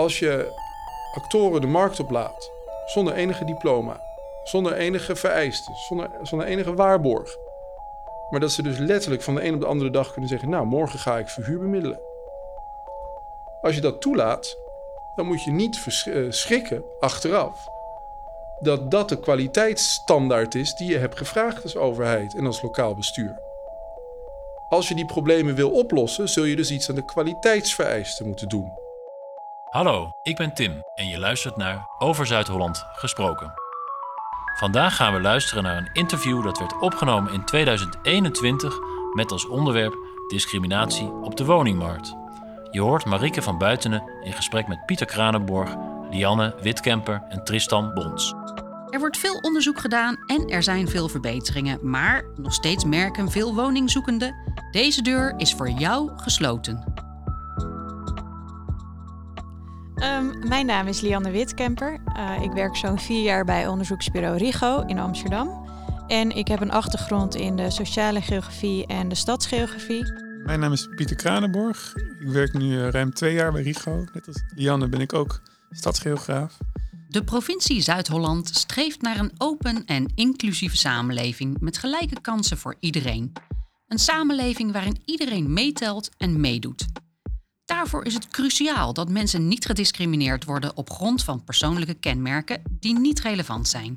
Als je actoren de markt oplaat, zonder enige diploma, zonder enige vereisten, zonder, zonder enige waarborg. Maar dat ze dus letterlijk van de een op de andere dag kunnen zeggen: Nou, morgen ga ik verhuur bemiddelen. Als je dat toelaat, dan moet je niet eh, schrikken achteraf dat dat de kwaliteitsstandaard is die je hebt gevraagd als overheid en als lokaal bestuur. Als je die problemen wil oplossen, zul je dus iets aan de kwaliteitsvereisten moeten doen. Hallo, ik ben Tim en je luistert naar Over Zuid-Holland gesproken. Vandaag gaan we luisteren naar een interview dat werd opgenomen in 2021 met als onderwerp discriminatie op de woningmarkt. Je hoort Marieke van Buitenen in gesprek met Pieter Kranenborg, Lianne Witkemper en Tristan Bons. Er wordt veel onderzoek gedaan en er zijn veel verbeteringen, maar nog steeds merken veel woningzoekenden: deze deur is voor jou gesloten. Um, mijn naam is Lianne Witkemper. Uh, ik werk zo'n vier jaar bij onderzoeksbureau RIGO in Amsterdam. En ik heb een achtergrond in de sociale geografie en de stadsgeografie. Mijn naam is Pieter Kranenborg. Ik werk nu uh, ruim twee jaar bij RIGO. Net als Lianne ben ik ook stadsgeograaf. De provincie Zuid-Holland streeft naar een open en inclusieve samenleving met gelijke kansen voor iedereen. Een samenleving waarin iedereen meetelt en meedoet. Daarvoor is het cruciaal dat mensen niet gediscrimineerd worden op grond van persoonlijke kenmerken die niet relevant zijn.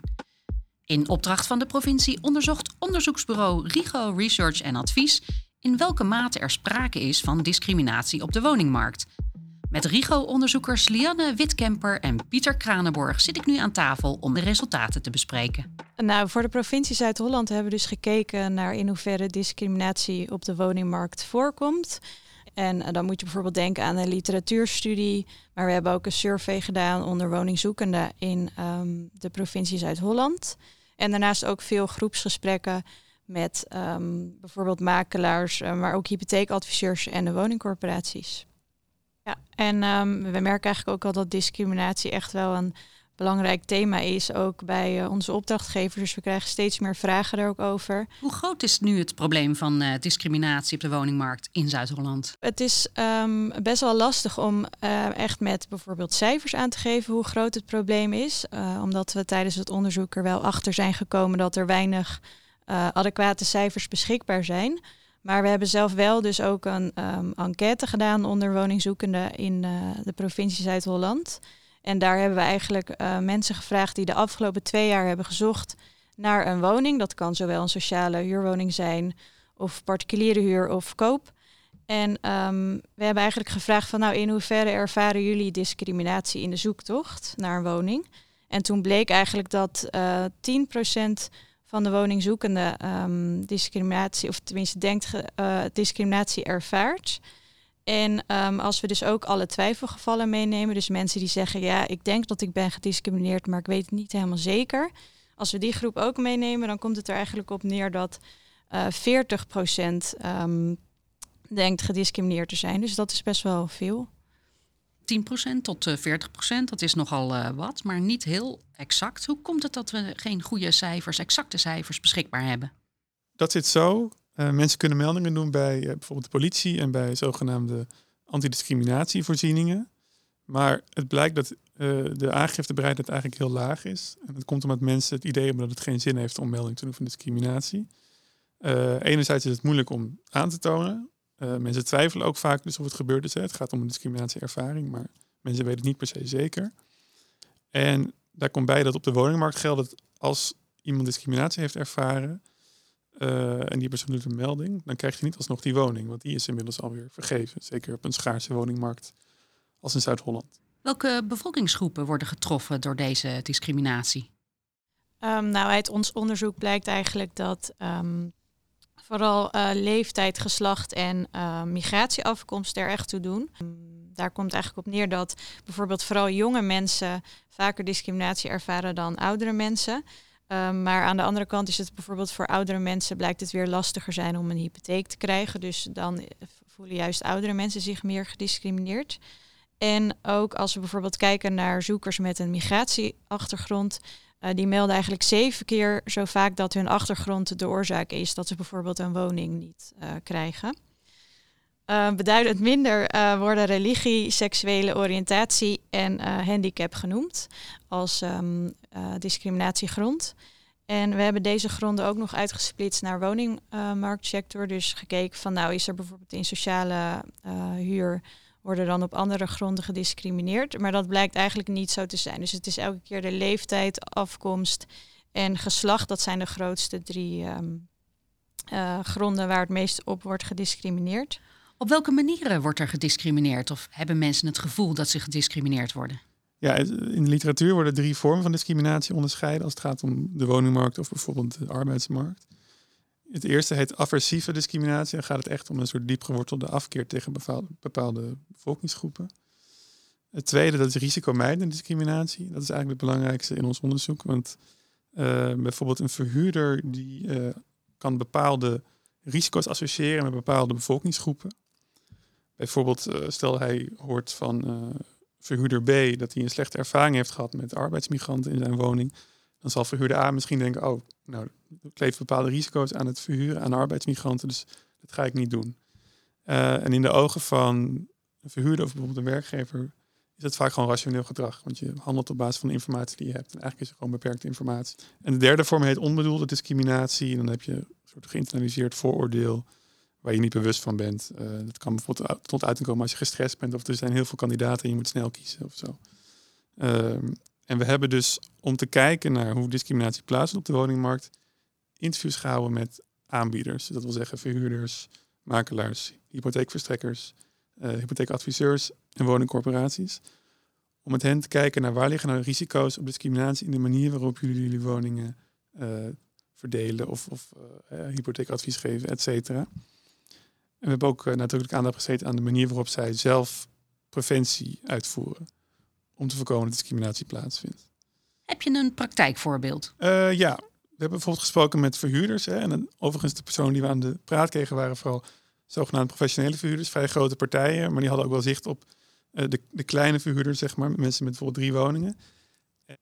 In opdracht van de provincie onderzocht onderzoeksbureau RIGO Research en Advies in welke mate er sprake is van discriminatie op de woningmarkt met RIGO-onderzoekers Lianne Witkemper en Pieter Kranenborg zit ik nu aan tafel om de resultaten te bespreken. Nou, voor de provincie Zuid-Holland hebben we dus gekeken naar in hoeverre discriminatie op de woningmarkt voorkomt. En eh, dan moet je bijvoorbeeld denken aan een literatuurstudie. Maar we hebben ook een survey gedaan onder woningzoekenden in ehm, de provincie Zuid-Holland. En daarnaast ook veel groepsgesprekken met ehm, bijvoorbeeld makelaars, eh, maar ook hypotheekadviseurs en de woningcorporaties. Ja, en um, we merken eigenlijk ook al dat discriminatie echt wel een belangrijk thema is, ook bij uh, onze opdrachtgevers. Dus we krijgen steeds meer vragen er ook over. Hoe groot is nu het probleem van uh, discriminatie op de woningmarkt in Zuid-Holland? Het is um, best wel lastig om uh, echt met bijvoorbeeld cijfers aan te geven hoe groot het probleem is. omdat we tijdens het onderzoek er wel achter zijn gekomen dat er weinig adequate cijfers beschikbaar zijn. Maar we hebben zelf wel dus ook een um, enquête gedaan onder woningzoekenden in de provincie Zuid-Holland. En daar hebben we eigenlijk uh, mensen gevraagd die de afgelopen twee jaar hebben gezocht naar een woning. Dat kan zowel een sociale huurwoning zijn of particuliere huur of koop. En um, we hebben eigenlijk gevraagd van nou in hoeverre ervaren jullie discriminatie in de zoektocht naar een woning? En toen bleek eigenlijk dat uh, 10% van de woningzoekende um, discriminatie, of tenminste denkt uh, discriminatie ervaart. En um, als we dus ook alle twijfelgevallen meenemen, dus mensen die zeggen, ja, ik denk dat ik ben gediscrimineerd, maar ik weet het niet helemaal zeker. Als we die groep ook meenemen, dan komt het er eigenlijk op neer dat uh, 40% um, denkt gediscrimineerd te zijn. Dus dat is best wel veel. 10% tot 40%, eh, dat is nogal uh, wat, maar niet heel exact. Hoe komt het dat we geen goede cijfers, exacte cijfers beschikbaar hebben? Dat zit zo. Uh, mensen kunnen meldingen doen bij bijvoorbeeld de politie en bij zogenaamde antidiscriminatievoorzieningen. Maar het blijkt dat de aangiftebereidheid eigenlijk heel laag is. En dat komt omdat mensen het idee hebben dat het geen zin heeft om melding te doen van discriminatie. enerzijds is het moeilijk om aan te tonen. Uh, mensen twijfelen ook vaak dus of het gebeurd is. Het gaat om een discriminatieervaring, maar mensen weten het niet per se zeker. En daar komt bij dat op de woningmarkt geldt dat als iemand discriminatie heeft ervaren uh, en die persoon doet een melding, dan krijgt hij niet alsnog die woning, want die is inmiddels alweer vergeven. Zeker op een schaarse woningmarkt als in Zuid-Holland. Welke bevolkingsgroepen worden getroffen door deze discriminatie? Um, nou, uit ons onderzoek blijkt eigenlijk dat um, Vooral uh, leeftijd, geslacht en uh, migratieafkomst er echt toe doen. Daar komt eigenlijk op neer dat bijvoorbeeld vooral jonge mensen vaker discriminatie ervaren dan oudere mensen. Uh, maar aan de andere kant is het bijvoorbeeld voor oudere mensen blijkt het weer lastiger zijn om een hypotheek te krijgen. Dus dan voelen juist oudere mensen zich meer gediscrimineerd. En ook als we bijvoorbeeld kijken naar zoekers met een migratieachtergrond, uh, die melden eigenlijk zeven keer zo vaak dat hun achtergrond de oorzaak is dat ze bijvoorbeeld een woning niet uh, krijgen. Beduidend minder worden religie, seksuele oriëntatie en handicap genoemd als um, discriminatiegrond. En we hebben deze gronden ook nog uitgesplitst naar woningmarktsector. dus gekeken van nou is er bijvoorbeeld in sociale huur worden dan op andere gronden gediscrimineerd. Maar dat blijkt eigenlijk niet zo te zijn. Dus het is elke keer de leeftijd, afkomst en geslacht. Dat zijn de grootste drie um, gronden waar het meest op wordt gediscrimineerd. Op welke manieren wordt er gediscrimineerd? Of hebben mensen het gevoel dat ze gediscrimineerd worden? Ja, in de literatuur worden drie vormen van discriminatie onderscheiden als het gaat om de woningmarkt of bijvoorbeeld de arbeidsmarkt. Het eerste heet aversieve discriminatie. Dan gaat het echt om een soort diep gewortelde afkeer tegen bepaalde, bevolkingsgroepen. Het tweede, dat is risicomijdende discriminatie. Dat is eigenlijk het belangrijkste in ons onderzoek. Want uh, bijvoorbeeld een verhuurder die uh, kan bepaalde risico's associëren met bepaalde bevolkingsgroepen. Bijvoorbeeld, uh, stel hij hoort van verhuurder B dat hij een slechte ervaring heeft gehad met arbeidsmigranten in zijn woning. Dan zal verhuurder A misschien denken, oh, nou, ik leef bepaalde risico's aan het verhuren aan arbeidsmigranten, dus dat ga ik niet doen. en in de ogen van een verhuurder of bijvoorbeeld een werkgever is het vaak gewoon rationeel gedrag. Want je handelt op basis van de informatie die je hebt. En eigenlijk is het gewoon beperkte informatie. En de derde vorm heet onbedoelde discriminatie. En dan heb je een soort geïnternaliseerd vooroordeel waar je niet bewust van bent. Uh, dat kan bijvoorbeeld tot uiting komen als je gestrest bent of er zijn heel veel kandidaten en je moet snel kiezen of zo. Uh, en we hebben dus om te kijken naar hoe discriminatie plaatsvindt op de woningmarkt, interviews gehouden met aanbieders. Dat wil zeggen verhuurders, makelaars, hypotheekverstrekkers, uh, hypotheekadviseurs en woningcorporaties. Om met hen te kijken naar waar liggen nou risico's op discriminatie in de manier waarop jullie jullie woningen uh, verdelen of, of hypotheekadvies geven, et cetera. En we hebben ook natuurlijk aandacht besteed aan de manier waarop zij zelf preventie uitvoeren om te voorkomen dat discriminatie plaatsvindt. Heb je een praktijkvoorbeeld? ja, we hebben bijvoorbeeld gesproken met verhuurders. Hè, en overigens de personen die we aan de praat kregen waren vooral zogenaamde professionele verhuurders, vrij grote partijen, maar die hadden ook wel zicht op uh, de, de, kleine verhuurders, zeg maar, mensen met bijvoorbeeld drie woningen.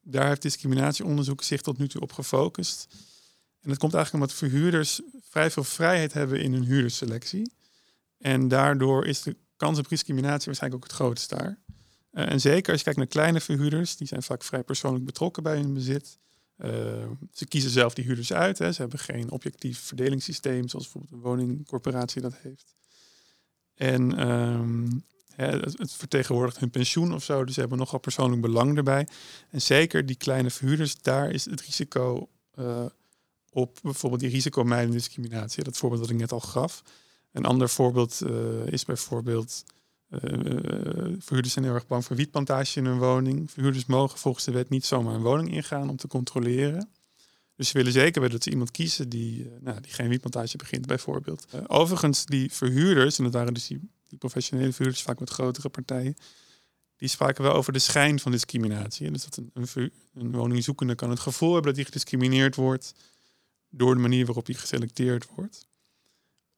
Daar heeft discriminatieonderzoek zich tot nu toe op gefocust. En dat komt eigenlijk omdat verhuurders vrij veel vrijheid hebben in hun huurdersselectie. En daardoor is de kans op discriminatie waarschijnlijk ook het grootst daar. Uh, en zeker als je kijkt naar kleine verhuurders, die zijn vaak vrij persoonlijk betrokken bij hun bezit. Uh, ze kiezen zelf die huurders uit. Hè. Ze hebben geen objectief verdelingssysteem, zoals bijvoorbeeld een woningcorporatie dat heeft. En um, het, vertegenwoordigt hun pensioen of zo, dus ze hebben nogal persoonlijk belang erbij. En zeker die kleine verhuurders, daar is het risico uh, op bijvoorbeeld die risicomijdende discriminatie. Dat voorbeeld dat ik net al gaf. Een ander voorbeeld uh, is bijvoorbeeld uh, verhuurders zijn heel erg bang voor wietplantage in hun woning. Verhuurders mogen volgens de wet niet zomaar een woning ingaan om te controleren. Dus ze willen zeker weten dat ze iemand kiezen die, uh, nou, die geen wietplantage begint, bijvoorbeeld. Overigens, die verhuurders, en dat waren dus die, professionele verhuurders, vaak met grotere partijen, die spraken wel over de schijn van discriminatie. Dus dat een, een woningzoekende kan het gevoel hebben dat hij gediscrimineerd wordt door de manier waarop hij geselecteerd wordt.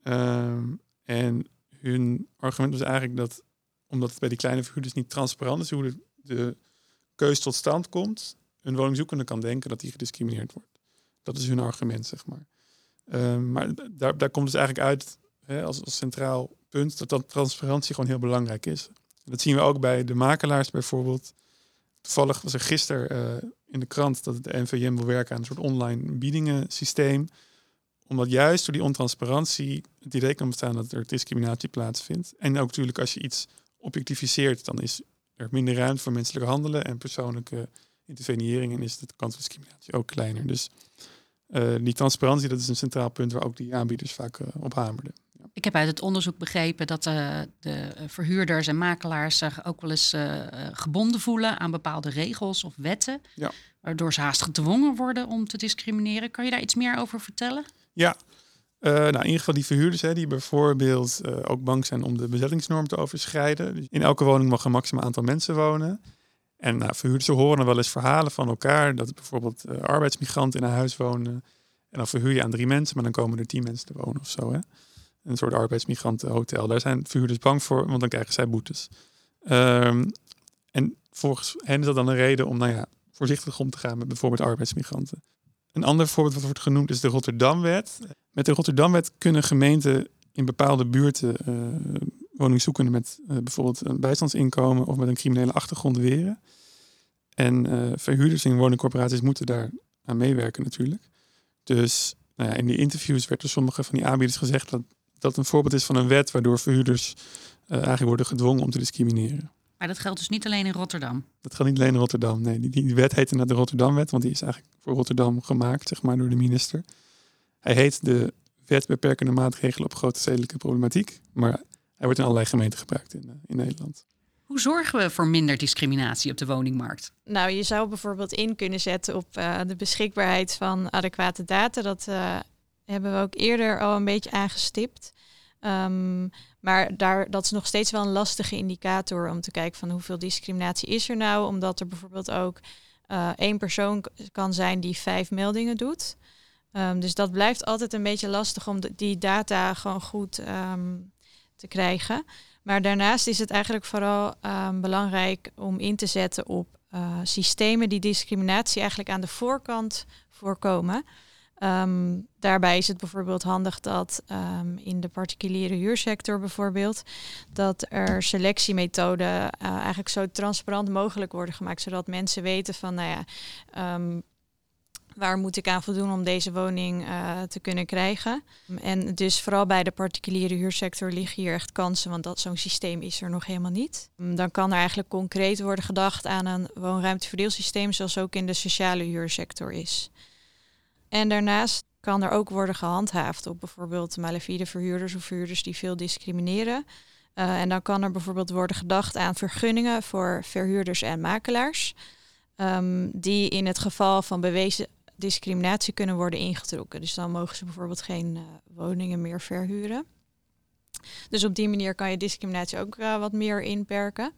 Ehm, en hun argument was eigenlijk dat, omdat het bij die kleine verhuurders niet transparant is hoe de, de keus tot stand komt, een woningzoekende kan denken dat hij gediscrimineerd wordt. Dat is hun argument, zeg maar. Uh, maar daar, daar komt dus eigenlijk uit hè, als, als centraal punt dat, dat transparantie gewoon heel belangrijk is. Dat zien we ook bij de makelaars bijvoorbeeld. Toevallig was er gisteren uh, in de krant dat de NVM wil werken aan een soort online biedingen systeem omdat juist door die ontransparantie het idee kan bestaan dat er discriminatie plaatsvindt. En ook natuurlijk als je iets objectificeert, dan is er minder ruimte voor menselijk handelen en persoonlijke intervenering. En is de kans op discriminatie ook kleiner. Dus uh, die transparantie, dat is een centraal punt waar ook die aanbieders vaak uh, op hamerden. Ja. Ik heb uit het onderzoek begrepen dat uh, de verhuurders en makelaars zich ook wel eens gebonden voelen aan bepaalde regels of wetten. Ja. Waardoor ze haast gedwongen worden om te discrimineren. Kan je daar iets meer over vertellen? Ja, uh, nou, in ieder geval die verhuurders hè, die bijvoorbeeld uh, ook bang zijn om de bezettingsnorm te overschrijden. Dus in elke woning mag een maximaal aantal mensen wonen. En nou, verhuurders horen wel eens verhalen van elkaar dat bijvoorbeeld uh, arbeidsmigranten in een huis wonen. En dan verhuur je aan drie mensen, maar dan komen er tien mensen te wonen of zo. Hè? Een soort arbeidsmigrantenhotel. Daar zijn verhuurders bang voor, want dan krijgen zij boetes. Um, en volgens hen is dat dan een reden om nou ja, voorzichtig om te gaan met bijvoorbeeld arbeidsmigranten. Een ander voorbeeld wat wordt genoemd is de Rotterdamwet. Met de Rotterdamwet kunnen gemeenten in bepaalde buurten uh, woningzoekenden met eh, bijvoorbeeld een bijstandsinkomen of met een criminele achtergrond weren. En uh, verhuurders in woningcorporaties moeten daar aan meewerken natuurlijk. Dus nou ja, in die interviews werd door sommige van die aanbieders gezegd dat dat een voorbeeld is van een wet waardoor verhuurders eigenlijk worden gedwongen om te discrimineren. Maar dat geldt dus niet alleen in Rotterdam? Dat geldt niet alleen in Rotterdam. Nee, die, die wet heet inderdaad de Rotterdamwet, want die is eigenlijk voor Rotterdam gemaakt, zeg maar, door de minister. Hij heet de Wet beperkende maatregelen op grote stedelijke problematiek, maar hij wordt in allerlei gemeenten gebruikt in, in Nederland. Hoe zorgen we voor minder discriminatie op de woningmarkt? Nou, je zou bijvoorbeeld in kunnen zetten op uh, de beschikbaarheid van adequate data. Dat uh, hebben we ook eerder al een beetje aangestipt. Um, maar daar, dat is nog steeds wel een lastige indicator om te kijken van hoeveel discriminatie is er nou. Omdat er bijvoorbeeld ook uh, één persoon kan zijn die vijf meldingen doet. Um, dus dat blijft altijd een beetje lastig om die data gewoon goed um, te krijgen. Maar daarnaast is het eigenlijk vooral belangrijk om in te zetten op uh, systemen die discriminatie eigenlijk aan de voorkant voorkomen. Um, daarbij is het bijvoorbeeld handig dat um, in de particuliere huursector bijvoorbeeld, dat er selectiemethoden uh, eigenlijk zo transparant mogelijk worden gemaakt, zodat mensen weten van, nou ja, um, waar moet ik aan voldoen om deze woning uh, te kunnen krijgen. En dus vooral bij de particuliere huursector liggen hier echt kansen, want dat zo'n systeem is er nog helemaal niet. Dan kan er eigenlijk concreet worden gedacht aan een woonruimteverdeelsysteem, zoals ook in de sociale huursector is. En daarnaast kan er ook worden gehandhaafd op bijvoorbeeld malafide verhuurders of verhuurders die veel discrimineren. Uh, en dan kan er bijvoorbeeld worden gedacht aan vergunningen voor verhuurders en makelaars, um, die in het geval van bewezen discriminatie kunnen worden ingetrokken. Dus dan mogen ze bijvoorbeeld geen uh, woningen meer verhuren. Dus op die manier kan je discriminatie ook uh, wat meer inperken.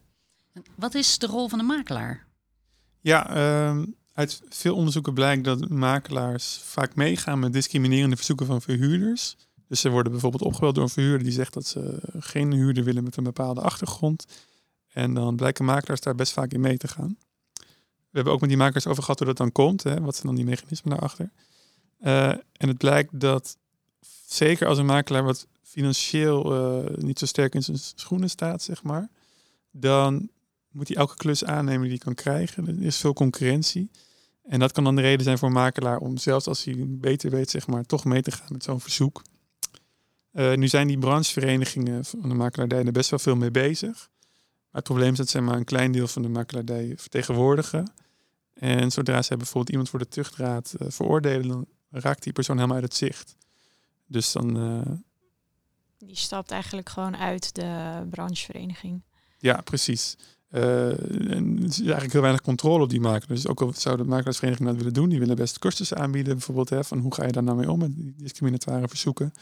Wat is de rol van de makelaar? Ja, um uit veel onderzoeken blijkt dat makelaars vaak meegaan met discriminerende verzoeken van verhuurders. Dus ze worden bijvoorbeeld opgebeld door een verhuurder die zegt dat ze geen huurder willen met een bepaalde achtergrond. En dan blijken makelaars daar best vaak in mee te gaan. We hebben ook met die makelaars over gehad hoe dat dan komt. Hè? Wat zijn dan die mechanismen daarachter? Uh, en het blijkt dat zeker als een makelaar wat financieel uh, niet zo sterk in zijn schoenen staat, zeg maar, dan moet hij elke klus aannemen die hij kan krijgen. Er is veel concurrentie. En dat kan dan de reden zijn voor een makelaar om zelfs als hij beter weet, zeg maar, toch mee te gaan met zo'n verzoek. Uh, nu zijn die brancheverenigingen van de makelaardij er best wel veel mee bezig. Maar het probleem is dat ze maar een klein deel van de makelaardij vertegenwoordigen. En zodra ze bijvoorbeeld iemand voor de tuchtraad uh, veroordelen, dan raakt die persoon helemaal uit het zicht. Dus dan. Uh... Die stapt eigenlijk gewoon uit de branchevereniging. Ja, precies. Uh, en er is eigenlijk heel weinig controle op die makelaar. Dus ook al zou de makelaarsvereniging dat willen doen, die willen best cursussen aanbieden, bijvoorbeeld, hè, van hoe ga je daar nou mee om met die discriminatoire verzoeken.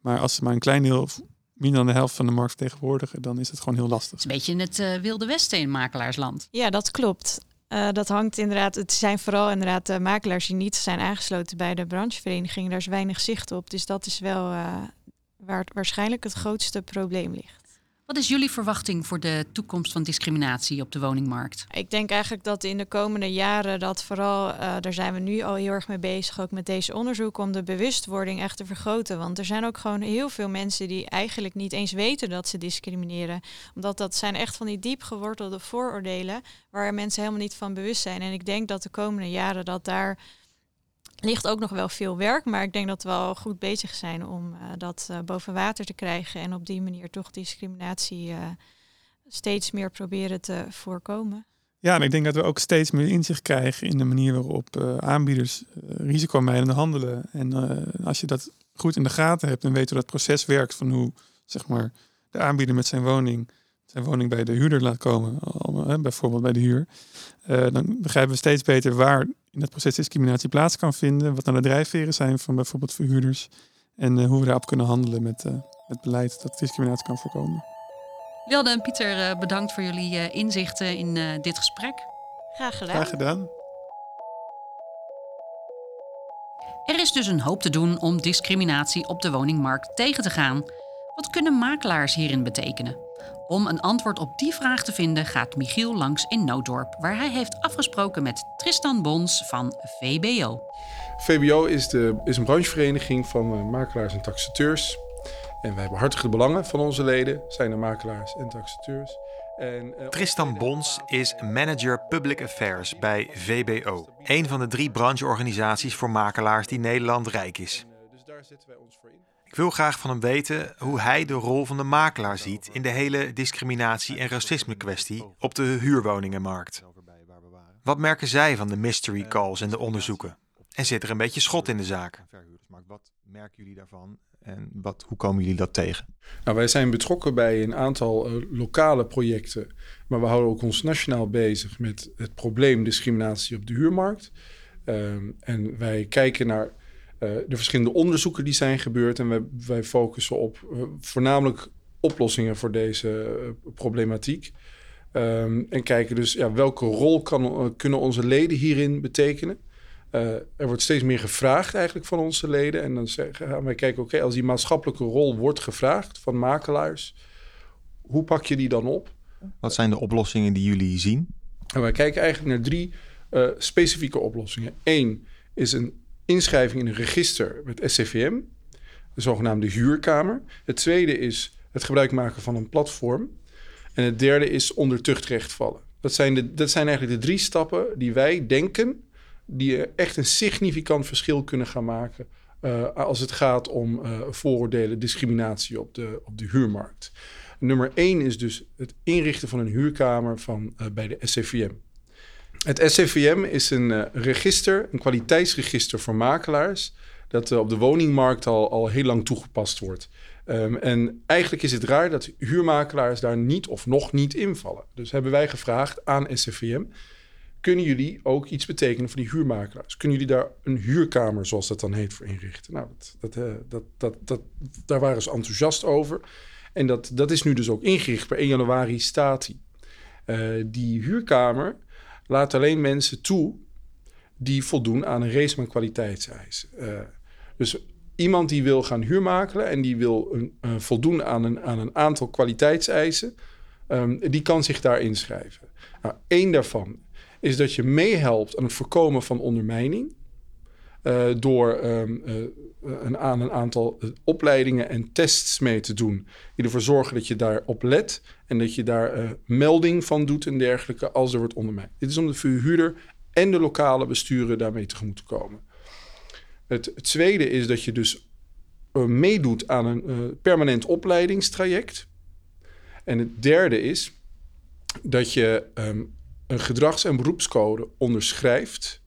Maar als ze maar een klein deel, minder dan de helft van de markt vertegenwoordigen, dan is het gewoon heel lastig. Het is een beetje in het uh, wilde westen in makelaarsland. Ja, dat klopt. Uh, dat hangt inderdaad, het zijn vooral inderdaad uh, makelaars die niet zijn aangesloten bij de branchevereniging. Daar is weinig zicht op. Dus dat is wel waar waarschijnlijk het grootste probleem ligt. Wat is jullie verwachting voor de toekomst van discriminatie op de woningmarkt? Ik denk eigenlijk dat in de komende jaren dat vooral, uh, daar zijn we nu al heel erg mee bezig, ook met deze onderzoek, om de bewustwording echt te vergroten. Want er zijn ook gewoon heel veel mensen die eigenlijk niet eens weten dat ze discrimineren. Omdat dat zijn echt van die diep gewortelde vooroordelen waar mensen helemaal niet van bewust zijn. En ik denk dat de komende jaren dat daar ligt ook nog wel veel werk, maar ik denk dat we wel goed bezig zijn om uh, dat uh, boven water te krijgen en op die manier toch discriminatie uh, steeds meer proberen te voorkomen. Ja, en ik denk dat we ook steeds meer inzicht krijgen in de manier waarop aanbieders risicomijdend handelen. En als je dat goed in de gaten hebt en weet hoe dat proces werkt, van hoe zeg maar, de aanbieder met zijn woning zijn woning bij de huurder laat komen, bijvoorbeeld bij de huur, dan begrijpen we steeds beter waar in het proces discriminatie plaats kan vinden. Wat dan de drijfveren zijn van bijvoorbeeld verhuurders. En uh, hoe we daarop kunnen handelen met uh, het beleid dat discriminatie kan voorkomen. Wilde en Pieter, bedankt voor jullie inzichten in dit gesprek. Graag gedaan. Graag gedaan. Er is dus een hoop te doen om discriminatie op de woningmarkt tegen te gaan. Wat kunnen makelaars hierin betekenen? Om een antwoord op die vraag te vinden gaat Michiel langs in Nooddorp, waar hij heeft afgesproken met Tristan Bons van VBO. VBO is, de, is een branchevereniging van uh, makelaars en taxateurs. En wij behartigen de belangen van onze leden, zijn de makelaars en taxateurs. En, uh, Tristan Bons is manager Public Affairs bij VBO, een van de drie brancheorganisaties voor makelaars die Nederland rijk is. Dus daar zetten wij ons voor in. Ik wil graag van hem weten hoe hij de rol van de makelaar ziet in de hele discriminatie- en racisme-kwestie op de huurwoningenmarkt. Wat merken zij van de mystery calls en de onderzoeken? En zit er een beetje schot in de zaak? Wat merken jullie daarvan en wat, hoe komen jullie dat tegen? Nou, wij zijn betrokken bij een aantal uh, lokale projecten, maar we houden ook ons nationaal bezig met het probleem discriminatie op de huurmarkt. Uh, en wij kijken naar de verschillende onderzoeken die zijn gebeurd en wij, wij focussen op uh, voornamelijk oplossingen voor deze problematiek. Um, en kijken dus ja, welke rol kan, kunnen onze leden hierin betekenen. Uh, er wordt steeds meer gevraagd eigenlijk van onze leden. En dan gaan wij kijken, oké, okay, als die maatschappelijke rol wordt gevraagd van makelaars, hoe pak je die dan op? Wat zijn de oplossingen die jullie zien? En wij kijken eigenlijk naar drie uh, specifieke oplossingen. Eén is een inschrijving in een register met SCVM, de zogenaamde huurkamer. Het tweede is het gebruik maken van een platform. En het derde is onder tuchtrecht vallen. Dat zijn, de, dat zijn eigenlijk de drie stappen die wij denken die echt een significant verschil kunnen gaan maken uh, als het gaat om uh, vooroordelen, discriminatie op de, op de huurmarkt. Nummer één is dus het inrichten van een huurkamer van, uh, bij de SCVM. Het SCVM is een register, een kwaliteitsregister voor makelaars, dat op de woningmarkt al, al heel lang toegepast wordt. Um, en eigenlijk is het raar dat huurmakelaars daar niet of nog niet invallen. Dus hebben wij gevraagd aan SCVM kunnen jullie ook iets betekenen voor die huurmakelaars? Kunnen jullie daar een huurkamer, zoals dat dan heet, voor inrichten? Nou, dat, dat, uh, dat, dat, dat, daar waren ze enthousiast over. En dat, dat is nu dus ook ingericht. Per 1 januari staat die. Die huurkamer laat alleen mensen toe die voldoen aan een race van kwaliteitseisen. Uh, dus iemand die wil gaan huurmakelen en die wil een, uh, voldoen aan een, aan een aantal kwaliteitseisen, um, die kan zich daar inschrijven. Nou, één daarvan is dat je meehelpt aan het voorkomen van ondermijning. Uh, door um, uh, een, aan een aantal opleidingen en tests mee te doen. Die ervoor zorgen dat je daarop let. En dat je daar melding van doet en dergelijke als er wordt ondermijnd. Dit is om de verhuurder en de lokale besturen daarmee tegemoet te komen. Het, tweede is dat je dus meedoet aan een permanent opleidingstraject. En het derde is dat je um, een gedrags- en beroepscode onderschrijft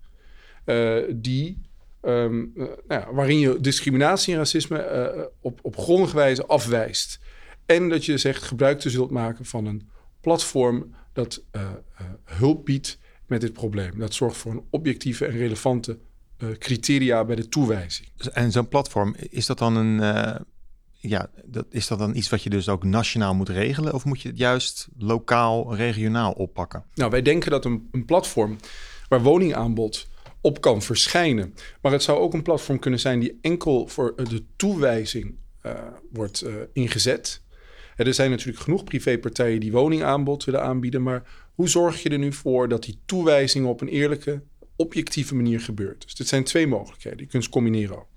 die, um, uh, nou ja, waarin je discriminatie en racisme uh, op, op grondige wijze afwijst. En dat je zegt gebruik te zult maken van een platform dat hulp biedt met dit probleem. Dat zorgt voor een objectieve en relevante criteria bij de toewijzing. En zo'n platform, is dat dan een ja, dat, is dat dan iets wat je dus ook nationaal moet regelen? Of moet je het juist lokaal, regionaal oppakken? Nou, wij denken dat een, een platform waar woningaanbod op kan verschijnen. Maar het zou ook een platform kunnen zijn die enkel voor de toewijzing uh, wordt uh, ingezet. Er zijn natuurlijk genoeg privépartijen die woningaanbod willen aanbieden. Maar hoe zorg je er nu voor dat die toewijzing op een eerlijke, objectieve manier gebeurt? Dus dit zijn twee mogelijkheden. Je kunt ze combineren ook.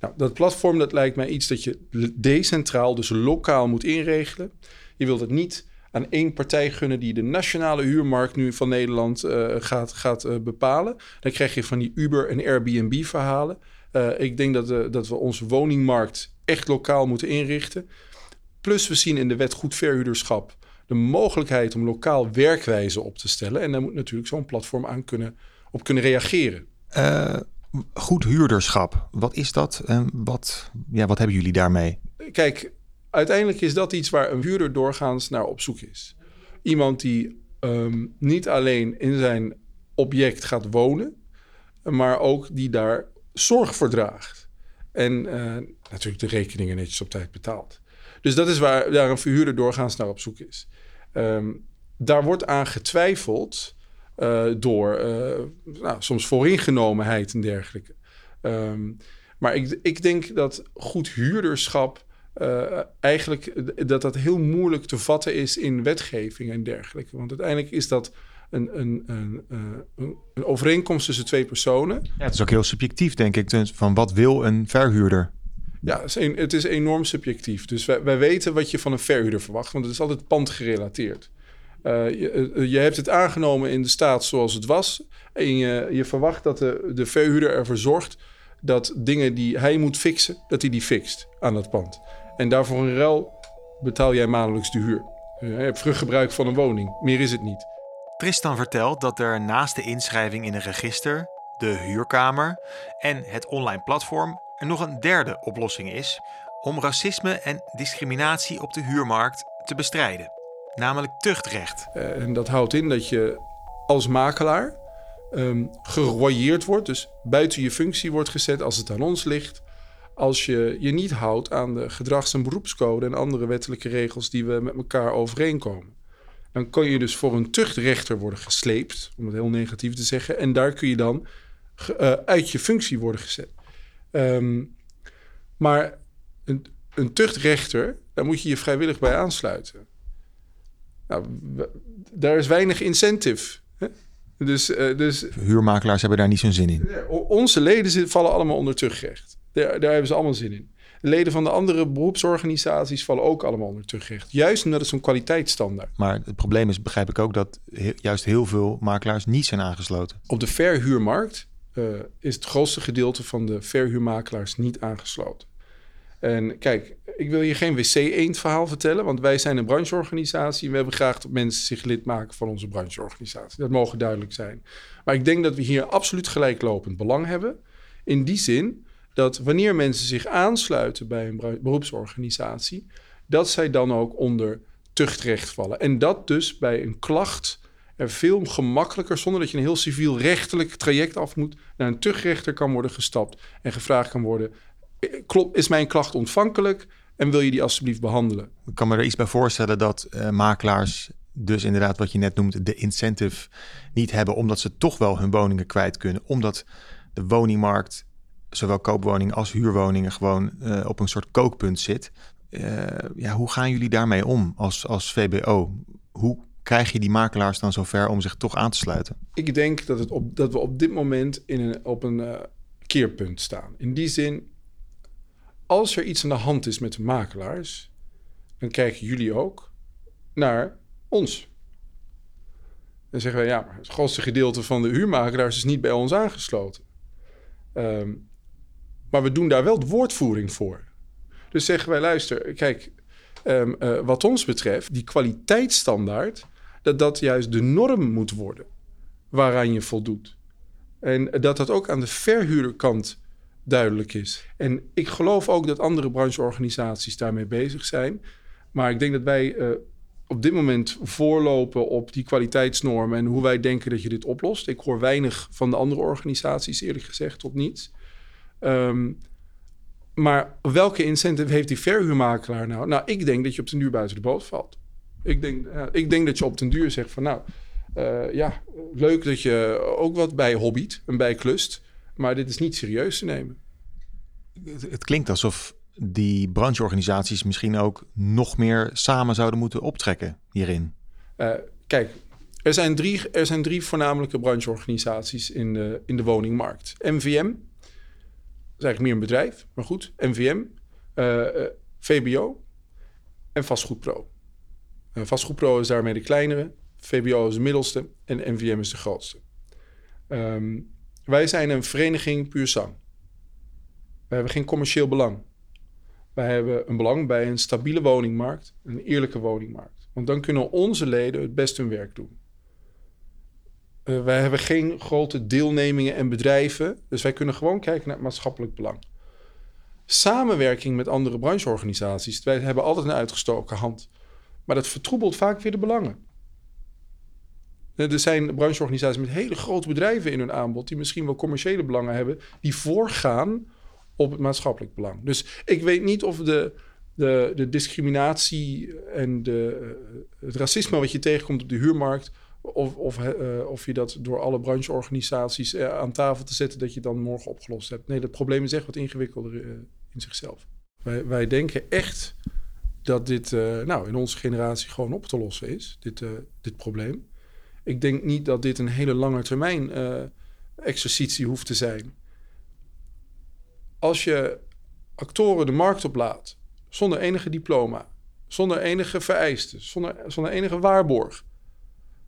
Nou, dat platform dat lijkt mij iets dat je decentraal, dus lokaal moet inregelen. Je wilt het niet aan één partij gunnen die de nationale huurmarkt nu van Nederland uh, gaat, gaat uh, bepalen. Dan krijg je van die Uber- en Airbnb-verhalen. Uh, ik denk dat, dat we onze woningmarkt echt lokaal moeten inrichten. Plus we zien in de wet goed verhuurderschap de mogelijkheid om lokaal werkwijze op te stellen. En daar moet natuurlijk zo'n platform aan kunnen, op kunnen reageren. Goed huurderschap, wat is dat en wat, ja, wat hebben jullie daarmee? Kijk, uiteindelijk is dat iets waar een huurder doorgaans naar op zoek is. Iemand die um, niet alleen in zijn object gaat wonen, maar ook die daar zorg voor draagt. En uh, natuurlijk de rekeningen netjes op tijd betaalt. Dus dat is waar daar een verhuurder doorgaans naar op zoek is. Um, daar wordt aan getwijfeld uh, door uh, nou, soms vooringenomenheid en dergelijke. Um, maar ik, ik denk dat goed huurderschap uh, eigenlijk dat dat heel moeilijk te vatten is in wetgeving en dergelijke. Want uiteindelijk is dat een, een, een, een, een overeenkomst tussen twee personen. Ja, het is ook heel subjectief, denk ik. Van wat wil een verhuurder? Ja, het is enorm subjectief. Dus wij, wij weten wat je van een verhuurder verwacht, want het is altijd pandgerelateerd. Uh, je, je, hebt het aangenomen in de staat zoals het was. En je, je verwacht dat de, de verhuurder ervoor zorgt dat dingen die hij moet fixen, dat hij die fixt aan dat pand. En daarvoor een ruil betaal jij maandelijks de huur. Je hebt vruchtgebruik van een woning. Meer is het niet. Tristan vertelt dat er naast de inschrijving in een register, de huurkamer en het online platform er nog een derde oplossing is om racisme en discriminatie op de huurmarkt te bestrijden, namelijk tuchtrecht. Eh, en dat houdt in dat je als makelaar um, wordt, dus buiten je functie wordt gezet als het aan ons ligt. Als je je niet houdt aan de gedrags- en beroepscode en andere wettelijke regels die we met elkaar overeenkomen. Dan kan je dus voor een tuchtrechter worden gesleept, om het heel negatief te zeggen. En daar kun je dan uh, uit je functie worden gezet. Um, maar een, een tuchtrechter, daar moet je je vrijwillig bij aansluiten. Nou, daar is weinig incentive. Hè? Dus, uh, dus, Huurmakelaars hebben daar niet zo'n zin in. Onze leden vallen allemaal onder tuchtrecht. Daar, daar hebben ze allemaal zin in. De leden van de andere beroepsorganisaties vallen ook allemaal onder tuchtrecht. Juist omdat het zo'n kwaliteitsstandaard. Maar het probleem is, begrijp ik ook, dat juist heel veel makelaars niet zijn aangesloten. Op de verhuurmarkt uh, is het grootste gedeelte van de verhuurmakelaars niet aangesloten. En kijk, ik wil je geen wc-eend verhaal vertellen, want wij zijn een brancheorganisatie we hebben graag dat mensen zich lid maken van onze brancheorganisatie. Dat mogen duidelijk zijn. Maar ik denk dat we hier absoluut gelijklopend belang hebben. In die zin dat wanneer mensen zich aansluiten bij een beroepsorganisatie, dat zij dan ook onder tuchtrecht vallen. En dat dus bij een klacht er veel gemakkelijker, zonder dat je een heel civiel-rechtelijk traject af moet, naar een tuchtrechter kan worden gestapt en gevraagd kan worden: klopt, is mijn klacht ontvankelijk en wil je die alsjeblieft behandelen? Ik kan me er iets bij voorstellen dat uh, makelaars dus inderdaad wat je net noemt, de incentive niet hebben, omdat ze toch wel hun woningen kwijt kunnen, omdat de woningmarkt, zowel koopwoningen als huurwoningen, gewoon uh, op een soort kookpunt zit. Uh, ja, hoe gaan jullie daarmee om als, als VBO? Hoe krijg je die makelaars dan zover om zich toch aan te sluiten? Ik denk dat, het op, dat we op dit moment in een, op een uh, keerpunt staan. In die zin, als er iets aan de hand is met de makelaars, dan kijken jullie ook naar ons. Dan zeggen wij, ja, het grootste gedeelte van de huurmakelaars is niet bij ons aangesloten. Um, maar we doen daar wel de woordvoering voor. Dus zeggen wij, luister, kijk, um, uh, wat ons betreft, die kwaliteitsstandaard, dat dat juist de norm moet worden waaraan je voldoet. En dat dat ook aan de verhuurderkant duidelijk is. En ik geloof ook dat andere brancheorganisaties daarmee bezig zijn. Maar ik denk dat wij uh, op dit moment voorlopen op die kwaliteitsnormen en hoe wij denken dat je dit oplost. Ik hoor weinig van de andere organisaties, eerlijk gezegd, tot niets. Um, maar welke incentive heeft die verhuurmakelaar nou? Nou, ik denk dat je op den duur buiten de boot valt. Ik denk, ik denk dat je op den duur zegt van nou, uh, ja, leuk dat je ook wat bij hobbyt en bij klust. Maar dit is niet serieus te nemen. Het, klinkt alsof die brancheorganisaties misschien ook nog meer samen zouden moeten optrekken hierin. Uh, kijk, er zijn, drie, er zijn drie voornamelijke brancheorganisaties in de, in de woningmarkt. MVM, dat is eigenlijk meer een bedrijf, maar goed. MVM, uh, uh, VBO en Vastgoedpro. Uh, Vastgoedpro is daarmee de kleinere, VBO is de middelste en MVM is de grootste. Um, wij zijn een vereniging puur zang. We hebben geen commercieel belang. Wij hebben een belang bij een stabiele woningmarkt, een eerlijke woningmarkt. Want dan kunnen onze leden het best hun werk doen. Uh, wij hebben geen grote deelnemingen en bedrijven, dus wij kunnen gewoon kijken naar het maatschappelijk belang. Samenwerking met andere brancheorganisaties, wij hebben altijd een uitgestoken hand. Maar dat vertroebelt vaak weer de belangen. Er zijn brancheorganisaties met hele grote bedrijven in hun aanbod, die misschien wel commerciële belangen hebben, die voorgaan op het maatschappelijk belang. Dus ik weet niet of de, de, de discriminatie en de, eh, het racisme wat je tegenkomt op de huurmarkt, of, of, uh, of je dat door alle brancheorganisaties aan tafel te zetten, dat je dan morgen opgelost hebt. Nee, dat probleem is echt wat ingewikkelder in zichzelf. Wij, wij denken echt dat dit nou, in onze generatie gewoon op te lossen is, dit, dit probleem ik denk niet dat dit een hele lange termijn uh, exercitie hoeft te zijn. Als je actoren de markt oplaat zonder enige diploma, zonder enige vereisten, zonder, zonder enige waarborg.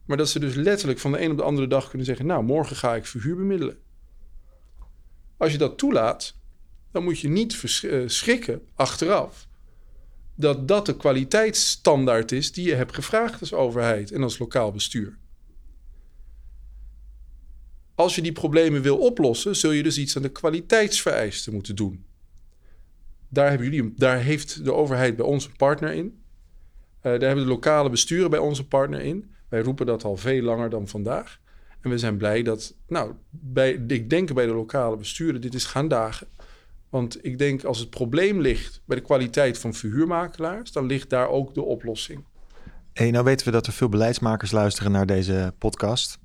Maar dat ze dus letterlijk van de een op de andere dag kunnen zeggen: Nou, morgen ga ik verhuur bemiddelen. Als je dat toelaat, dan moet je niet eh, schrikken achteraf dat dat de kwaliteitsstandaard is die je hebt gevraagd als overheid en als lokaal bestuur. Als je die problemen wil oplossen, zul je dus iets aan de kwaliteitsvereisten moeten doen. Daar, hebben jullie, daar heeft de overheid bij ons een partner in. Uh, daar hebben de lokale besturen bij onze partner in. Wij roepen dat al veel langer dan vandaag. En we zijn blij dat, nou, bij, ik denk bij de lokale besturen dit is gaan dagen. Want ik denk als het probleem ligt bij de kwaliteit van verhuurmakelaars, dan ligt daar ook de oplossing. Hey, nou weten we dat er veel beleidsmakers luisteren naar deze podcast.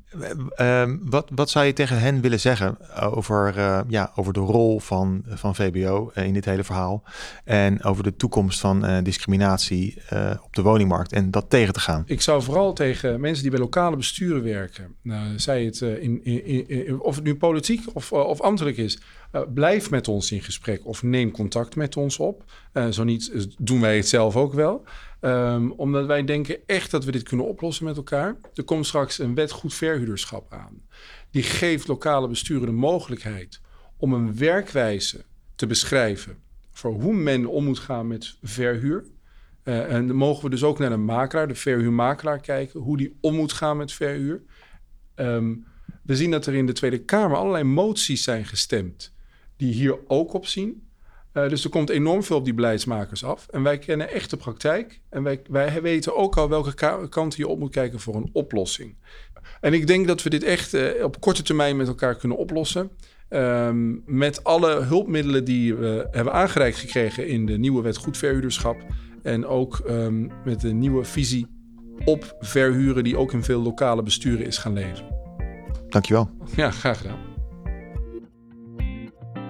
Ehm, wat, wat zou je tegen hen willen zeggen over, uh, ja, over de rol van, van VBO in dit hele verhaal? En over de toekomst van discriminatie op de woningmarkt en dat tegen te gaan? Ik zou vooral tegen mensen die bij lokale besturen werken, nou, het in, in, of het nu politiek of, of ambtelijk is, blijf met ons in gesprek of neem contact met ons op. zo niet doen wij het zelf ook wel. Um, omdat wij denken echt dat we dit kunnen oplossen met elkaar. Er komt straks een wet goed verhuurderschap aan. Die geeft lokale besturen de mogelijkheid om een werkwijze te beschrijven voor hoe men om moet gaan met verhuur. Uh, en dan mogen we dus ook naar de makelaar, de verhuurmakelaar, kijken hoe die om moet gaan met verhuur. Um, we zien dat er in de Tweede Kamer allerlei moties zijn gestemd die hier ook op zien. Uh, dus er komt enorm veel op die beleidsmakers af. En wij kennen echt de praktijk. En wij, wij weten ook al welke kant je op moet kijken voor een oplossing. En ik denk dat we dit echt uh, op korte termijn met elkaar kunnen oplossen. Um, met alle hulpmiddelen die we hebben aangereikt gekregen in de nieuwe wet goed verhuurderschap. En ook um, met de nieuwe visie op verhuren die ook in veel lokale besturen is gaan leven. Dankjewel. Ja, graag gedaan.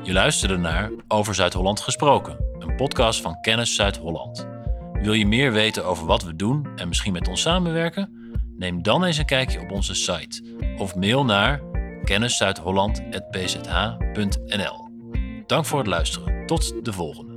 Je luisterde naar Over Zuid-Holland gesproken, een podcast van Kennis Zuid-Holland. Wil je meer weten over wat we doen en misschien met ons samenwerken? Neem dan eens een kijkje op onze site of mail naar kenniszuidholland.pzh.nl. Dank voor het luisteren. Tot de volgende.